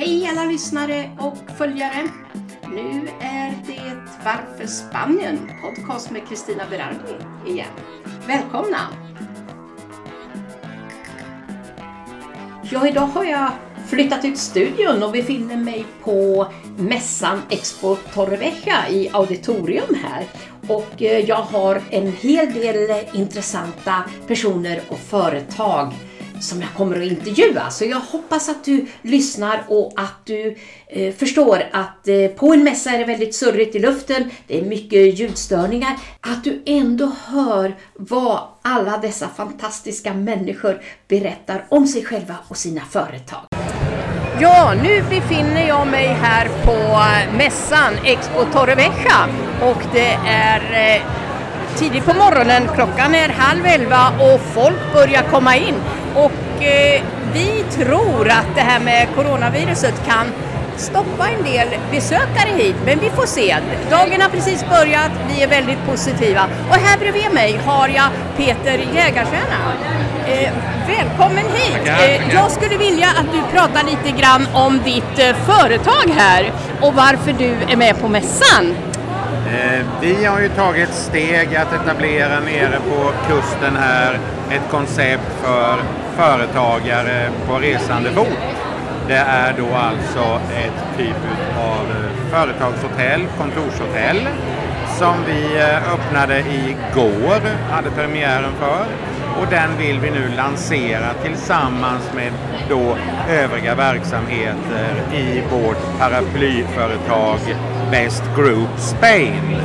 Hej alla lyssnare och följare! Nu är det Varför Spanien? Podcast med Kristina Berardi igen. Välkomna! Ja, idag har jag flyttat ut studion och befinner mig på mässan Expo Torrevieja i auditorium här. Och eh, jag har en hel del intressanta personer och företag som jag kommer att intervjua. Så jag hoppas att du lyssnar och att du eh, förstår att eh, på en mässa är det väldigt surrigt i luften, det är mycket ljudstörningar. Att du ändå hör vad alla dessa fantastiska människor berättar om sig själva och sina företag. Ja, nu befinner jag mig här på eh, mässan Expo Torrevieja och det är eh, tidigt på morgonen, klockan är halv elva och folk börjar komma in. Och eh, vi tror att det här med coronaviruset kan stoppa en del besökare hit, men vi får se. Dagen har precis börjat, vi är väldigt positiva. Och här bredvid mig har jag Peter Jägarstjärna. Eh, välkommen hit! Eh, jag skulle vilja att du pratar lite grann om ditt eh, företag här och varför du är med på mässan. Eh, vi har ju tagit steg att etablera nere på kusten här ett koncept för företagare på resande fot. Det är då alltså ett typ av företagshotell, kontorshotell som vi eh, öppnade igår, hade premiären för. Och den vill vi nu lansera tillsammans med då övriga verksamheter i vårt paraplyföretag Best Group Spain.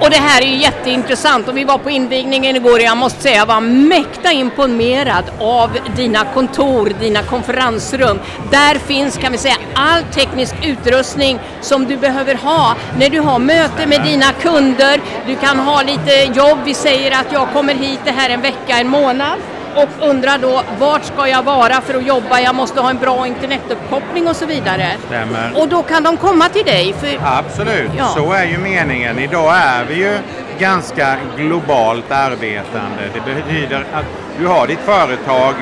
Och det här är ju jätteintressant och vi var på invigningen igår och jag måste säga jag var mäkta imponerad av dina kontor, dina konferensrum. Där finns kan vi säga all teknisk utrustning som du behöver ha när du har möte med dina kunder. Du kan ha lite jobb, vi säger att jag kommer hit det här en vecka, en månad och undrar då vart ska jag vara för att jobba, jag måste ha en bra internetuppkoppling och så vidare. Stämmer. Och då kan de komma till dig. För... Absolut, ja. så är ju meningen. Idag är vi ju ganska globalt arbetande. Det betyder att du har ditt företag,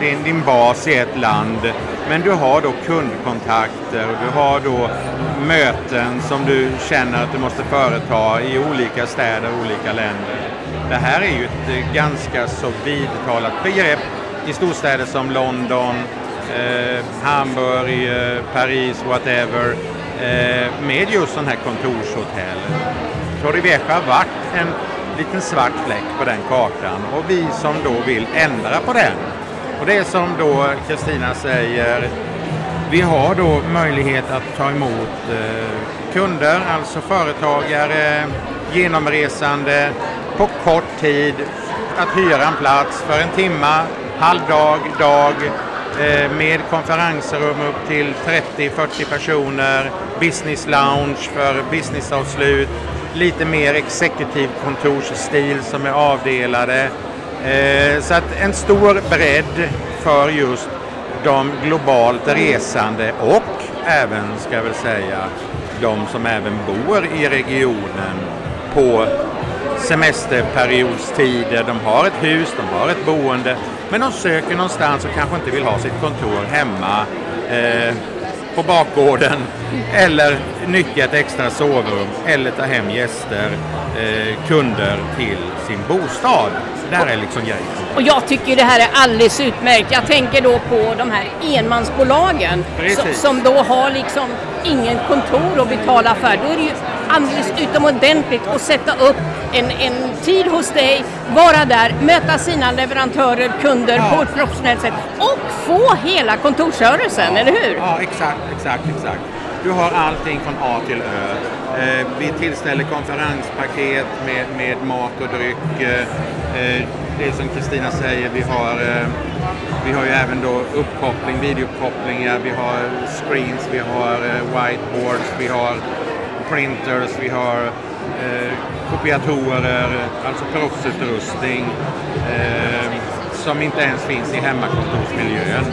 din, din bas i ett land, men du har då kundkontakter och du har då möten som du känner att du måste företa i olika städer, olika länder. Det här är ju ett eh, ganska så vidtalat begrepp i storstäder som London, eh, Hamburg, eh, Paris, whatever, eh, med just sådana här kontorshotell. Torrevieja har varit en liten svart fläck på den kartan och vi som då vill ändra på den. Och det är som då Kristina säger, vi har då möjlighet att ta emot eh, kunder, alltså företagare, genomresande på kort tid att hyra en plats för en timma, halvdag, dag eh, med konferensrum upp till 30-40 personer, business lounge för businessavslut, lite mer exekutiv kontorsstil som är avdelade. Eh, så att en stor bredd för just de globalt resande och även, ska jag väl säga, de som även bor i regionen på semesterperiodstider. De har ett hus, de har ett boende, men de söker någonstans och kanske inte vill ha sitt kontor hemma eh, på bakgården eller nyttja ett extra sovrum eller ta hem gäster, eh, kunder till sin bostad. Det där är liksom grejen. Och jag tycker det här är alldeles utmärkt. Jag tänker då på de här enmansbolagen som, som då har liksom ingen kontor att betala för. Då är det ju alldeles utomordentligt att sätta upp en, en tid hos dig, vara där, möta sina leverantörer, kunder ja. på ett professionellt sätt och få hela kontorsservicen, ja. eller hur? Ja, exakt, exakt, exakt. Du har allting från A till Ö. Eh, vi tillställer konferenspaket med, med mat och dryck. Eh, eh det som Kristina säger, vi har, eh, vi har ju även då uppkoppling, videouppkopplingar, vi har screens, vi har eh, whiteboards, vi har printers, vi har eh, kopiatorer, alltså proffsutrustning eh, som inte ens finns i hemmakontorsmiljön.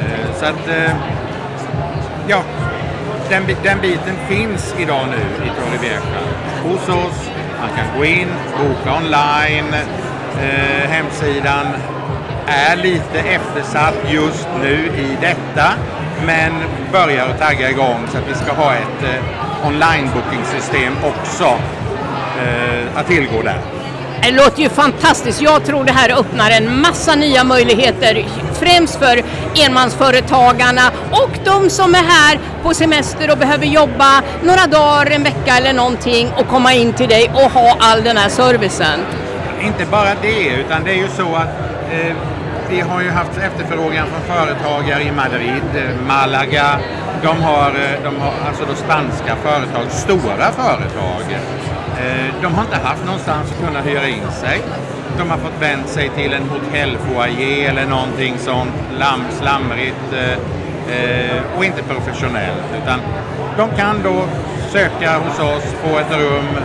Eh, så att, eh, ja, den, den biten finns idag nu i Torrevieja hos oss. Man kan gå in, boka online, eh, hemsidan är lite eftersatt just nu i detta men börjar att tagga igång så att vi ska ha ett eh, online-bookingsystem också eh, att tillgå där. Det låter ju fantastiskt. Jag tror det här öppnar en massa nya möjligheter, främst för enmansföretagarna och de som är här på semester och behöver jobba några dagar, en vecka eller någonting och komma in till dig och ha all den här servicen. Inte bara det, utan det är ju så att eh, vi har ju haft efterfrågan från företagare i Madrid, eh, Malaga. De har, eh, de har alltså då spanska företag, stora företag. Eh, de har inte haft någonstans att kunna hyra in sig. De har fått vänt sig till en hotellfoajé eller någonting sånt slamrigt och inte professionellt. Utan de kan då söka hos oss, få ett rum,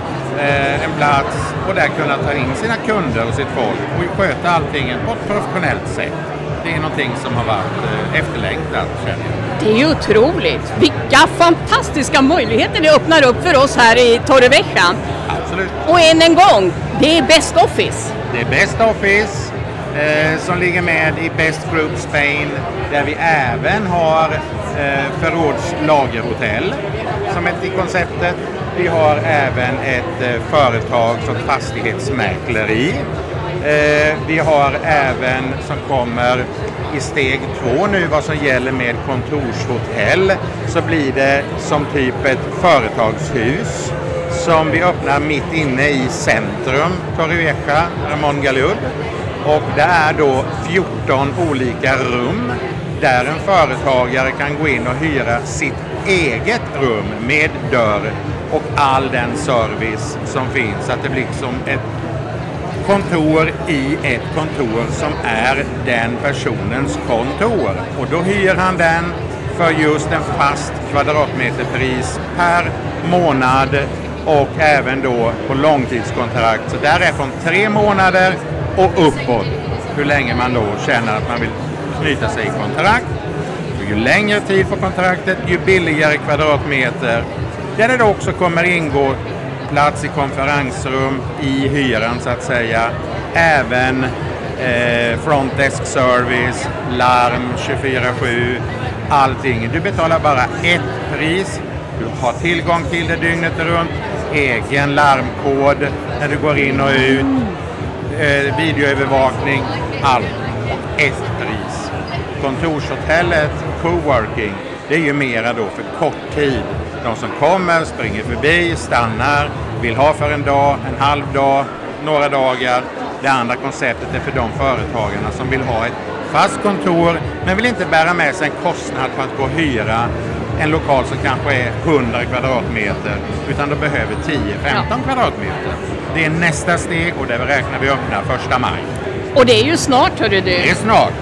en plats och där kunna ta in sina kunder och sitt folk och sköta allting på ett professionellt sätt. Det är någonting som har varit efterlängtat känner jag. Det är ju otroligt! Vilka fantastiska möjligheter det öppnar upp för oss här i Torrevieja. Absolut. Och än en gång, det är Best Office. Det är Best Office eh, som ligger med i Best Group Spain där vi även har eh, förrådslagerhotell som ett i konceptet. Vi har även ett eh, företag som fastighetsmäkleri Eh, vi har även som kommer i steg två nu vad som gäller med kontorshotell så blir det som typ ett företagshus som vi öppnar mitt inne i centrum Torrevieja, Ramon Galud. Och det är då 14 olika rum där en företagare kan gå in och hyra sitt eget rum med dörr och all den service som finns. Så att det blir som ett kontor i ett kontor som är den personens kontor. Och då hyr han den för just en fast kvadratmeterpris per månad och även då på långtidskontrakt. Så där är från tre månader och uppåt hur länge man då känner att man vill knyta sig i kontrakt. Och ju längre tid på kontraktet, ju billigare kvadratmeter. Där det då också kommer ingå plats i konferensrum i hyran så att säga. Även eh, frontdesk service, larm 24-7, allting. Du betalar bara ett pris. Du har tillgång till det dygnet runt, egen larmkod när du går in och ut, eh, videoövervakning, allt. Ett pris. Kontorshotellet, coworking, det är ju mera då för kort tid de som kommer, springer förbi, stannar, vill ha för en dag, en halv dag, några dagar. Det andra konceptet är för de företagarna som vill ha ett fast kontor men vill inte bära med sig en kostnad för att gå och hyra en lokal som kanske är 100 kvadratmeter utan de behöver 10-15 ja. kvadratmeter. Det är nästa steg och det räknar vi öppna första maj. Och det är ju snart hörru du. Det är snart.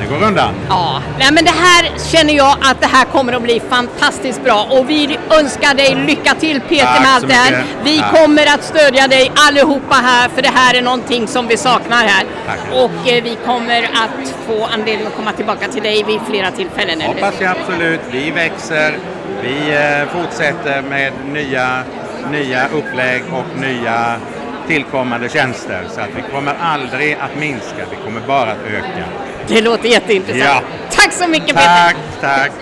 Det går undan. Ja, Nej, men det här känner jag att det här kommer att bli fantastiskt bra och vi önskar dig lycka till Peter Tack med allt det här. Vi Tack. kommer att stödja dig allihopa här för det här är någonting som vi saknar här. Tack. Och eh, vi kommer att få anledning att komma tillbaka till dig vid flera tillfällen. Hoppas jag absolut. Vi växer. Vi eh, fortsätter med nya, nya upplägg och nya tillkommande tjänster. Så att vi kommer aldrig att minska, vi kommer bara att öka. Det låter jätteintressant. Ja. Tack så mycket Peter! Tack, tack!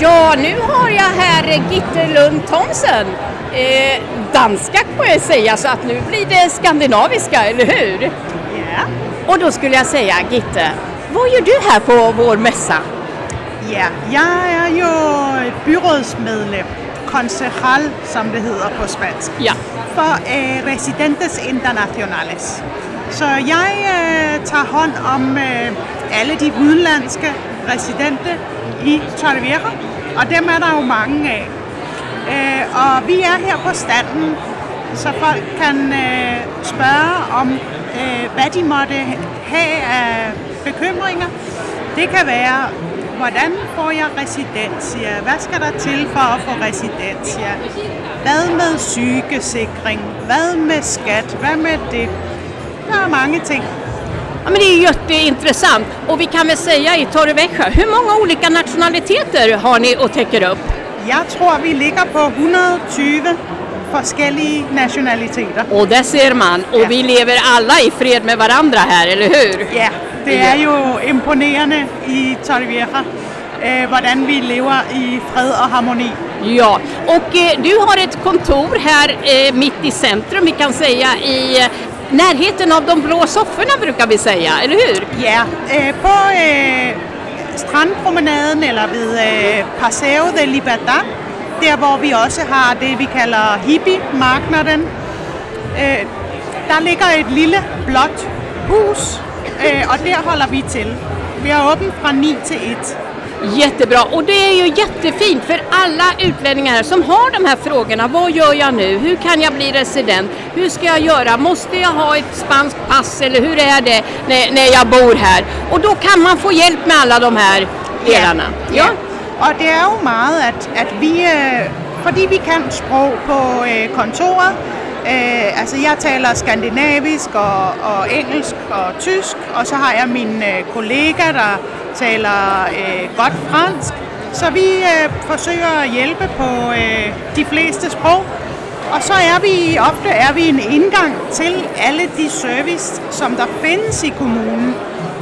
Ja, nu har jag här Gitte Lund Thomsen. Eh, danska får jag säga, så att nu blir det skandinaviska, eller hur? Ja. Och då skulle jag säga, Gitte, vad gör du här på vår mässa? Ja, jag är ju byrådsmedlem concejal som det heter på spansk, ja. för eh, Residentes Internationales. Så jag øh, tar hand om øh, alla de utländska residente i Torrevieja och dem är det ju många av. Øh, och vi är här på standen så folk kan øh, spørge om øh, vad de måtte have af bekymringer. Det kan vara hvordan får jeg residens? Hvad skal der til for at få residens? Hvad med sygesikring? Hvad med skat? Hvad med det? Der är många ting. Ja, men det är jätteintressant och vi kan väl säga i Torrevieja, hur många olika nationaliteter har ni och täcker upp? Jag tror vi ligger på 120 forskellige nationaliteter. Och det ser man. Och Ja. vi lever alla i fred med varandra här, eller hur? Ja, det er jo imponerende i Torrevieja, hvordan vi lever i fred og harmoni. Ja, och eh, du har ett kontor här eh, mitt i centrum, vi kan säga i eh, närheten av de blå sofforna brukar vi säga, eller hur? Ja, eh, på eh, strandpromenaden eller vid eh, Paseo de Libertad, där var vi också har det, vi kallar hippie-marknaden, Eh, där ligger ett litet blått hus, eh, och där håller vi till. Vi har öppet från 9 till 1. Jättebra, och det är ju jättefint för alla utlänningar som har de här frågorna. Vad gör jag nu? Hur kan jag bli resident? Hur ska jag göra? Måste jag ha ett spanskt pass eller hur är det när, när jag bor här? Och då kan man få hjälp med alla de här delarna. Ja. Og det er jo meget, at, at vi, øh, fordi vi kan sprog på øh, kontoret, øh, altså jeg taler skandinavisk og, og engelsk og tysk, og så har jeg min øh, kollega, der taler øh, godt fransk, så vi øh, forsøger at hjælpe på øh, de fleste sprog. Og så er vi ofte er vi en indgang til alle de service, som der findes i kommunen.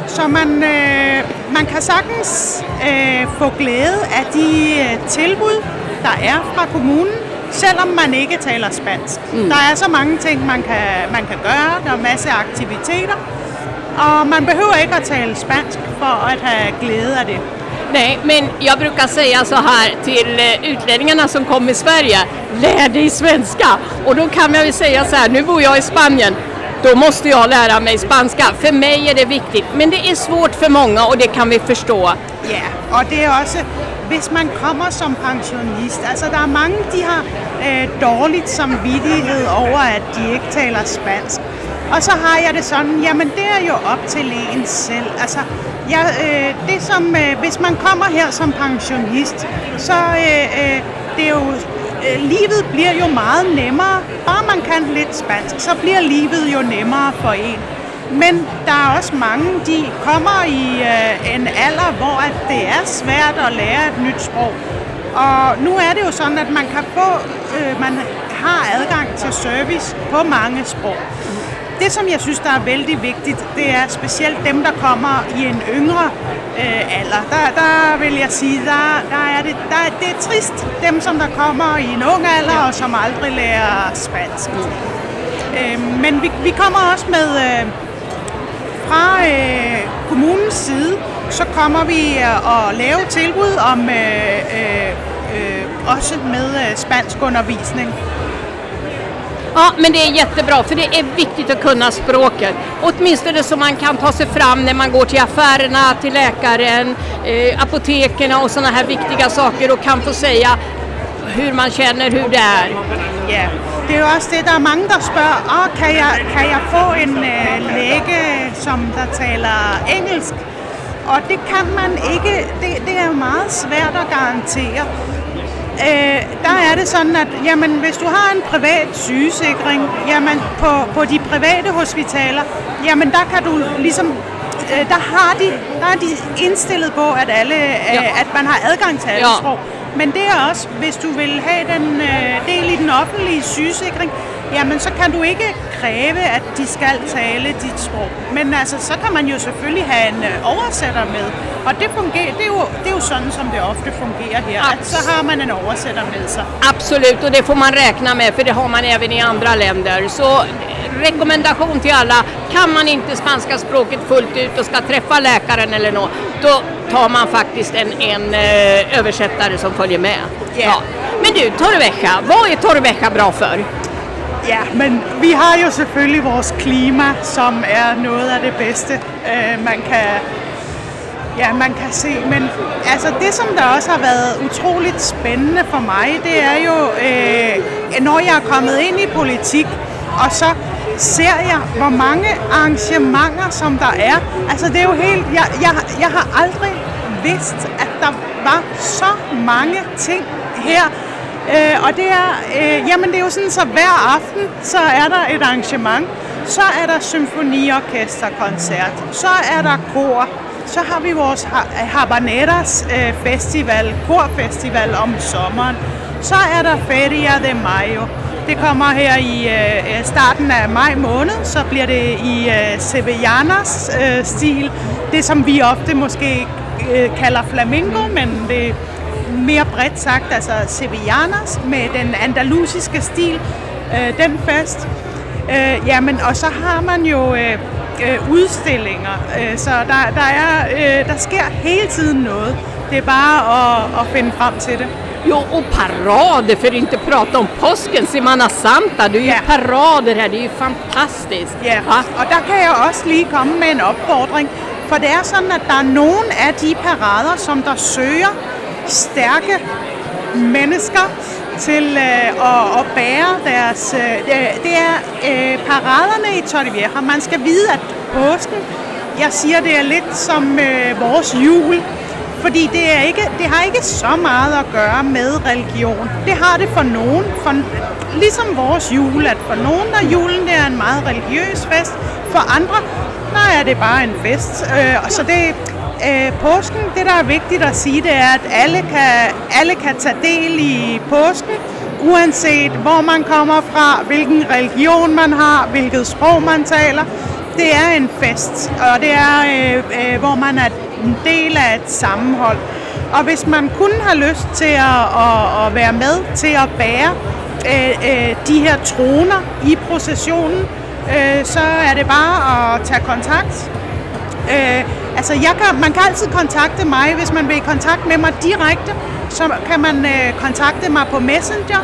Så man, øh, man kan sagtens øh, få glæde af de øh, tilbud, der er fra kommunen, selvom man ikke taler spansk. Mm. Der er så mange ting, man kan, man kan gøre. Der er masser af aktiviteter. Og man behøver ikke at tale spansk for at have glæde af det. Nej, men jag brukar säga så här till eh, utlänningarna som kommer i Sverige, lär dig svenska. Och då kan jag ju säga så här, nu bor jag i Spanien, då måste jag lära mig spanska. För mig är det viktigt, men det är svårt för många och det kan vi förstå. Ja, og det er også, hvis man kommer som pensionist, altså der er mange, de har øh, dårligt samvittighed over, at de ikke taler spansk. Og så har jeg det sådan, jamen det er jo op til en selv. Altså, jeg, øh, det som, øh, hvis man kommer her som pensionist, så øh, øh, det er jo, øh, livet bliver jo meget nemmere. Bare man kan lidt spansk, så bliver livet jo nemmere for en. Men der er også mange, de kommer i øh, en alder, hvor at det er svært at lære et nyt sprog. Og nu er det jo sådan, at man kan få, øh, man har adgang til service på mange sprog. Det, som jeg synes, der er vældig vigtigt, det er specielt dem, der kommer i en yngre øh, alder. Der, der vil jeg sige, der, der er det, der, det er trist, dem som der kommer i en ung alder, og som aldrig lærer spansk. Øh, men vi, vi kommer også med, øh, fra øh, kommunens side, så kommer vi øh, at lave tilbud om øh, øh, øh, også med øh, spansk undervisning. Ja, men det är jättebra för det är viktigt att kunna språket. Åtminstone så man kan ta sig fram när man går till affärerna, till läkaren, eh, apoteken och sådana här viktiga saker och kan få säga hur man känner, hur det är. Yeah. det är ju också det, der er mange, der spørger, oh, kan, jag kan jag få en øh, læge, som der taler engelsk? Och det kan man inte, det, det är mycket svårt att garantera. Øh, der er det sådan, at jamen, hvis du har en privat sygesikring, jamen, på, på de private hospitaler, jamen der kan du ligesom, øh, der har de, der er de indstillet på, at, alle, øh, Ja. at man har adgang til alle Ja. sprog. Men det er også, hvis du vil have den øh, del i den offentlige sygesikring, jamen så kan du ikke kræve, at de skal tale dit sprog. Men altså, så kan man jo selvfølgelig have en øh, oversætter med. Og det, fungerer, det, er jo, det er jo sådan, som det ofte fungerer her. At så har man en oversætter med sig. Absolut, och det får man räkna med för det har man även i andra länder. Så eh, rekommendation till alla, kan man inte spanska språket fullt ut och ska träffa läkaren eller något, då tar man faktiskt en, en eh, översättare som följer med. Ja. Men du, Torrevieja, vad är Torrevieja bra för? Ja, men vi har jo selvfølgelig vores klima, som er noget af det bedste, øh, man kan ja, man kan se. Men altså, det, som der også har været utroligt spændende for mig, det er jo, øh, når jeg er kommet ind i politik, og så ser jeg, hvor mange arrangementer, som der er. Altså, det er jo helt... Jeg, jeg, jeg har aldrig vidst, at der var så mange ting her. Øh, og det er, øh, jamen det er jo sådan, så hver aften, så er der et arrangement. Så er der symfoniorkesterkoncert. Så er der kor. Så har vi vores Habaneras øh, festival, korfestival om sommeren. Så er der Feria de Mayo. Det kommer her i øh, øh, starten af maj måned, så bliver det i øh, Sevillanas øh, stil. Det som vi ofte måske øh, kalder flamingo, men det er mere bredt sagt, altså Sevillanas med den andalusiske stil, øh, den fest. Øh, jamen, og så har man jo øh, øh, udstillinger, øh, så der, der, er, øh, der sker hele tiden noget. Det er bare at, at finde frem til det. Jo, och parader för att inte prata om påsken, Semana Santa. Det är ju Ja. parader här, det är ju fantastiskt. Ja, Va? og der kan jeg også lige komme med en opfordring. For det er sådan, at der er nogle af de parader, som der søger stærke mennesker til øh, at, at bære deres... Øh, det- det er øh, paraderne i Torrevieja. Man skal vide, at påsken, jeg siger, det er lidt som øh, vores jul. Fordi det, er ikke, det har ikke så meget at gøre med religion. Det har det for nogen. For, ligesom vores jul, at for nogen der julen det er en meget religiøs fest. For andre, der er det bare en fest. Øh, og så det, øh, påsken, det der er vigtigt at sige, det er, at alle kan, alle kan tage del i påsken. Uanset hvor man kommer fra, hvilken religion man har, hvilket sprog man taler. Det er en fest, og det er, øh, øh, hvor man er en del af et sammenhold. Og hvis man kun har lyst til at, at, at være med til at bære øh, øh, de her troner i processionen, øh, så er det bare at tage kontakt. Øh, altså jeg kan, man kan altid kontakte mig, hvis man vil i kontakt med mig direkte, så kan man øh, kontakte mig på Messenger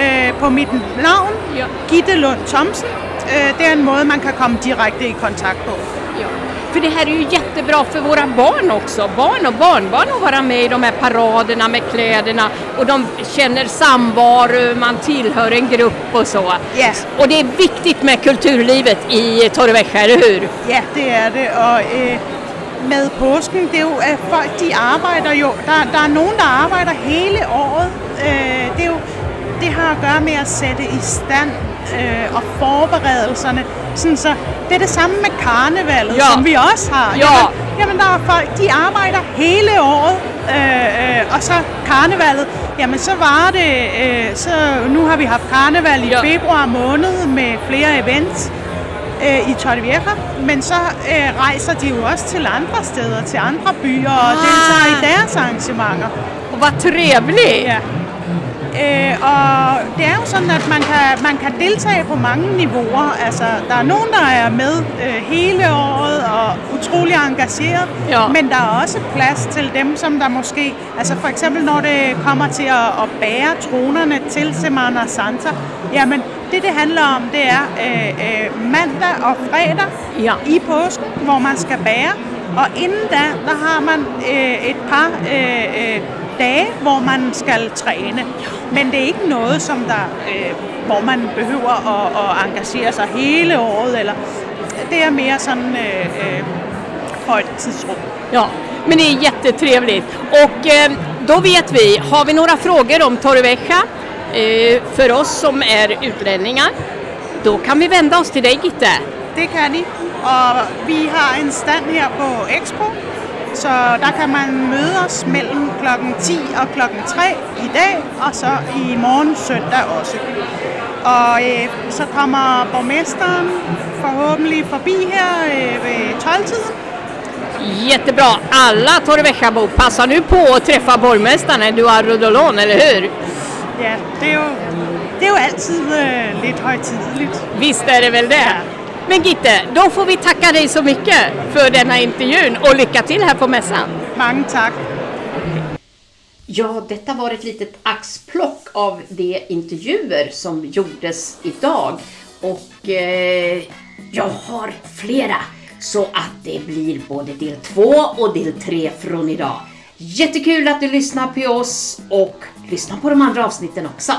øh, på mit navn, Ja. Gitte Lund Thomsen. Øh, det er en måde, man kan komme direkte i kontakt på. Ja. För det här är ju jättebra för våra barn också. Barn och barnbarn att vara med i de här paraderna med kläderna och de känner samvaro, man tillhör en grupp och så. Yes. Och det är viktigt med kulturlivet i Torrevieja, eller hur? Ja, det er det. Og øh, med påsken, det er jo, at folk de arbejder jo, der, der er nogen, der arbejder hele året. Øh, det, er jo, det har at gøre med at sætte i stand øh, og forberedelserne. Sådan så, det er det samme med karnevalet, Ja. som vi også har. Ja. Jamen, jamen, der er folk, de arbejder hele året. Øh, øh, og så karnevalet, jamen så var det, øh, så nu har vi haft karneval i Ja. februar måned med flere events øh, i Torrevieja, men så øh, rejser de jo også til andre steder, til andre byer og Ah. deltager i deres arrangementer. Vad trevligt! Ja. Øh, og det er jo sådan, at man kan, man kan deltage på mange niveauer. Altså, der er nogen, der er med øh, hele året og utrolig engageret, Ja. men der er også plads til dem, som der måske... Altså for eksempel, når det kommer til at, at bære tronerne til Semana Santa, jamen det, det handler om, det er øh, øh, mandag og fredag Ja. i påsken, hvor man skal bære. Og inden da, der har man øh, et par øh, øh, dage, hvor man skal træne. Men det er ikke noget, som der, øh, hvor man behøver at, at engagere sig hele året. Eller, det er mere sådan øh, øh, for et tidsrum. Ja, men det är jättetrevligt. Och eh, då vet vi, har vi några frågor om Torrevieja eh, för oss som är utlänningar, då kan vi vända oss till dig Gitte. Det kan I. Og vi har en stand her på Expo, så der kan man møde os mellem klokken 10 og klokken 3 i dag, og så i morgen søndag også. Og øh, så kommer borgmesteren forhåbentlig forbi her øh, ved 12-tiden. Jättebra! Alla Torrevieja-bor, passa nu på att träffa borgmästaren Eduardo Dolon, eller hur? Ja, det er jo, det er jo altid øh, lidt højtideligt. Visst är det väl det? Men Gitte, då får vi tacka dig så mycket för denna intervjun och lycka till här på mässan. Mange tak. Ja, detta var ett litet axplock av de intervjuer som gjordes idag. Och eh, jag har flera, så att det blir både del två och del tre från idag. Jättekul att du lyssnar på oss och lyssna på de andra avsnitten också.